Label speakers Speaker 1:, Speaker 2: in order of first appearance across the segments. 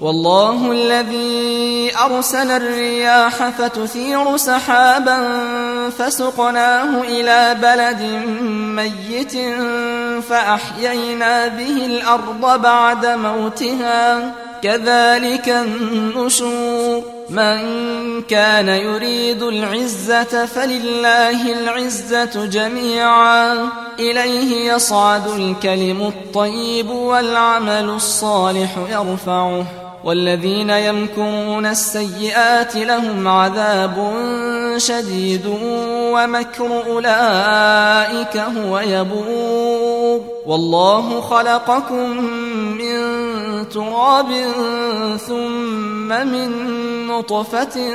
Speaker 1: والله الذي أرسل الرياح فتثير سحابا فسقناه إلى بلد ميت فأحيينا به الأرض بعد موتها. كذلك النشور. من كان يريد العزة فلله العزة جميعا. إليه يصعد الكلم الطيب والعمل الصالح يرفعه. والذين يمكرون السيئات لهم عذاب شديد ومكر أولئك هو يبور. والله خلقكم من تراب ثم من نطفة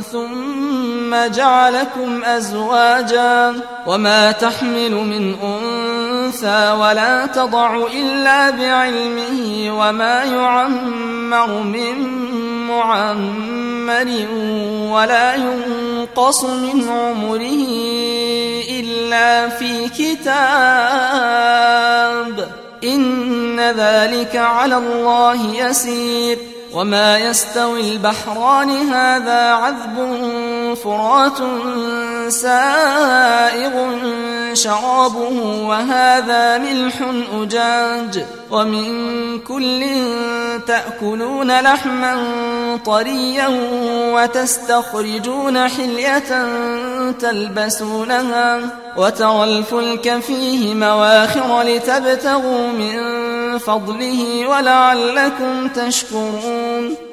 Speaker 1: ثم جعلكم أزواجا وما تحمل من أنثى ولا تضع إلا بعلمه وما يعمر من معمر ولا ينقص من عمره إلا في كتاب. إن ذلك على الله يسير. وما يستوي البحران هذا عذب فرات سائغ شرابه وهذا ملح أجاج. ومن كل تأكلون لحما طريا وتستخرجون حلية تلبسونها. وترى الفلك فيه مواخر لتبتغوا من فضله ولعلكم تشكرون.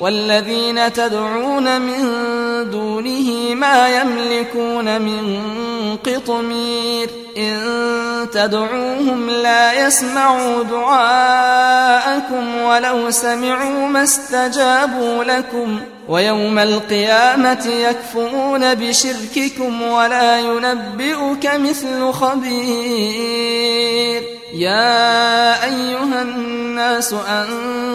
Speaker 1: والذين تدعون من دونه ما يملكون من قطمير. إن تدعوهم لا يسمعوا دعاءكم ولو سمعوا ما استجابوا لكم. ويوم القيامة يكفرون بشرككم ولا ينبئك مثل خبير. يا أيها الناس أنتم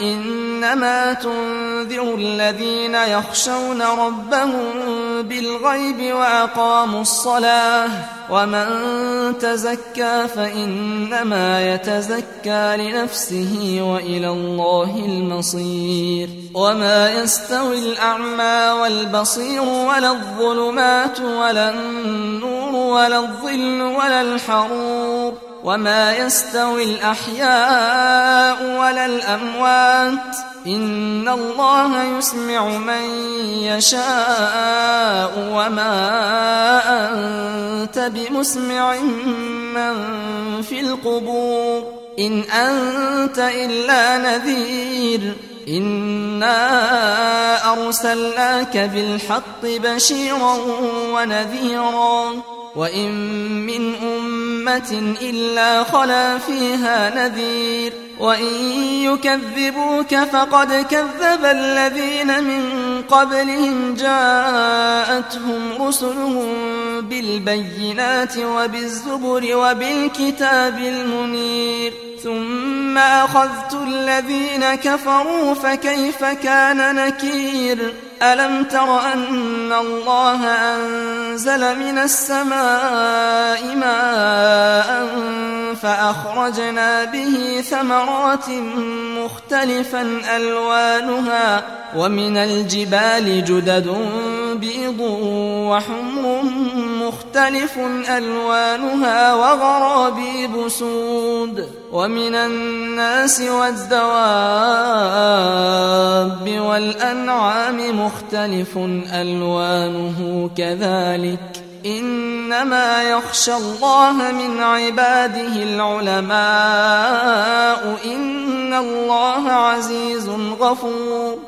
Speaker 1: إنما تنذر الذين يخشون ربهم بالغيب وأقاموا الصلاة ومن تزكى فإنما يتزكى لنفسه وإلى الله المصير وما يستوي الأعمى والبصير ولا الظلمات ولا النور ولا الظل ولا الحرور وما يستوي الأحياء ولا الأموات إن الله يسمع من يشاء وما أنت بمسمع من في القبور إن أنت إلا نذير إنا أرسلناك بالحق بشيرا ونذيرا وإن من أمة إلا خلا فيها نذير. وإن يكذبوك فقد كذب الذين من قبلهم. جاءتهم رسلهم بالبينات وبالزبر وبالكتاب المنير. ثم أخذت الذين كفروا فكيف كان نكير؟ ألم تر أن الله أنزل من السماء ماء فأخرجنا به ثمرات مختلفا ألوانها ومن الجبال جدد بيض وحمر مختلف ألوانها وغرابيب سود ومن الناس والدواب والأنعام مختلف ألوانه كذلك إنما يخشى الله من عباده العلماء إن الله عزيز غفور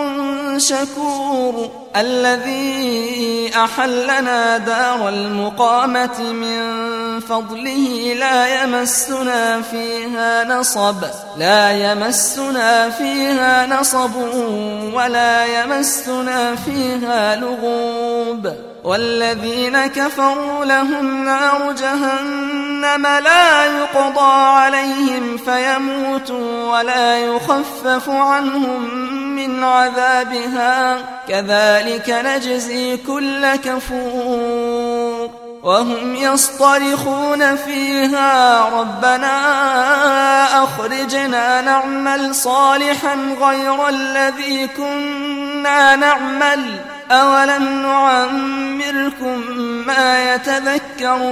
Speaker 1: شكور الذي أحلنا دار المقامة من فضله لا يمسنا فيها نصب لا يمسنا فيها نصب ولا يمسنا فيها لغوب. والذين كفروا لهم نار جهنم لا يقضى عليهم فيموتوا ولا يخفف عنهم من عذابها. كذلك نجزي كل كفور. وهم يصطرخون فيها. ربنا أخرجنا نعمل صالحا غير الذي كنا نعمل. أولم نعمركم ما يتذكر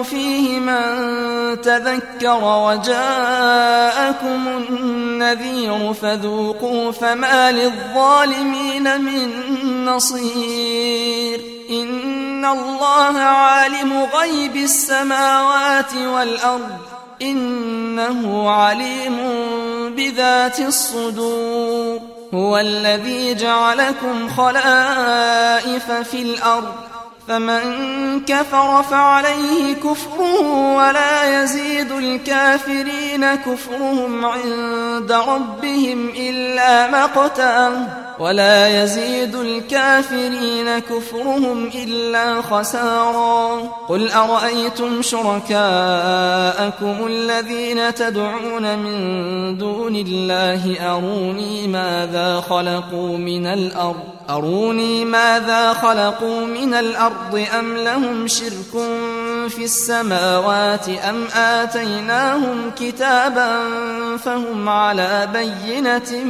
Speaker 1: فيه من تذكر وجاءكم النذير فذوقوا فما للظالمين من نصير. إن الله عالم غيب السماوات والأرض. إنه عليم بذات الصدور. هو الذي جعلكم خلائف في الأرض. فمن كفر فعليه كفره ولا يزيد الكافرين كفرهم عند ربهم إلا مقتا ولا يزيد الكافرين كفرهم إلا خسارا. قل أرأيتم شركاءكم الذين تدعون من دون الله أروني ماذا خلقوا من الأرض؟ أروني ماذا خلقوا من الأرض؟ أم لهم شرك في السماوات؟ أم آتيناهم كتابا فهم على بينة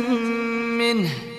Speaker 1: منه؟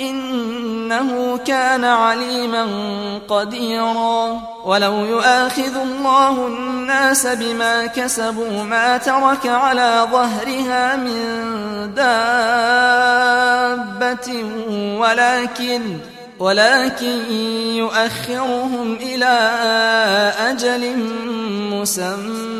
Speaker 1: إنه كان عليما قديرا. ولو يؤاخذ الله الناس بما كسبوا ما ترك على ظهرها من دابة ولكن ولكن يؤخرهم إلى أجل مسمى.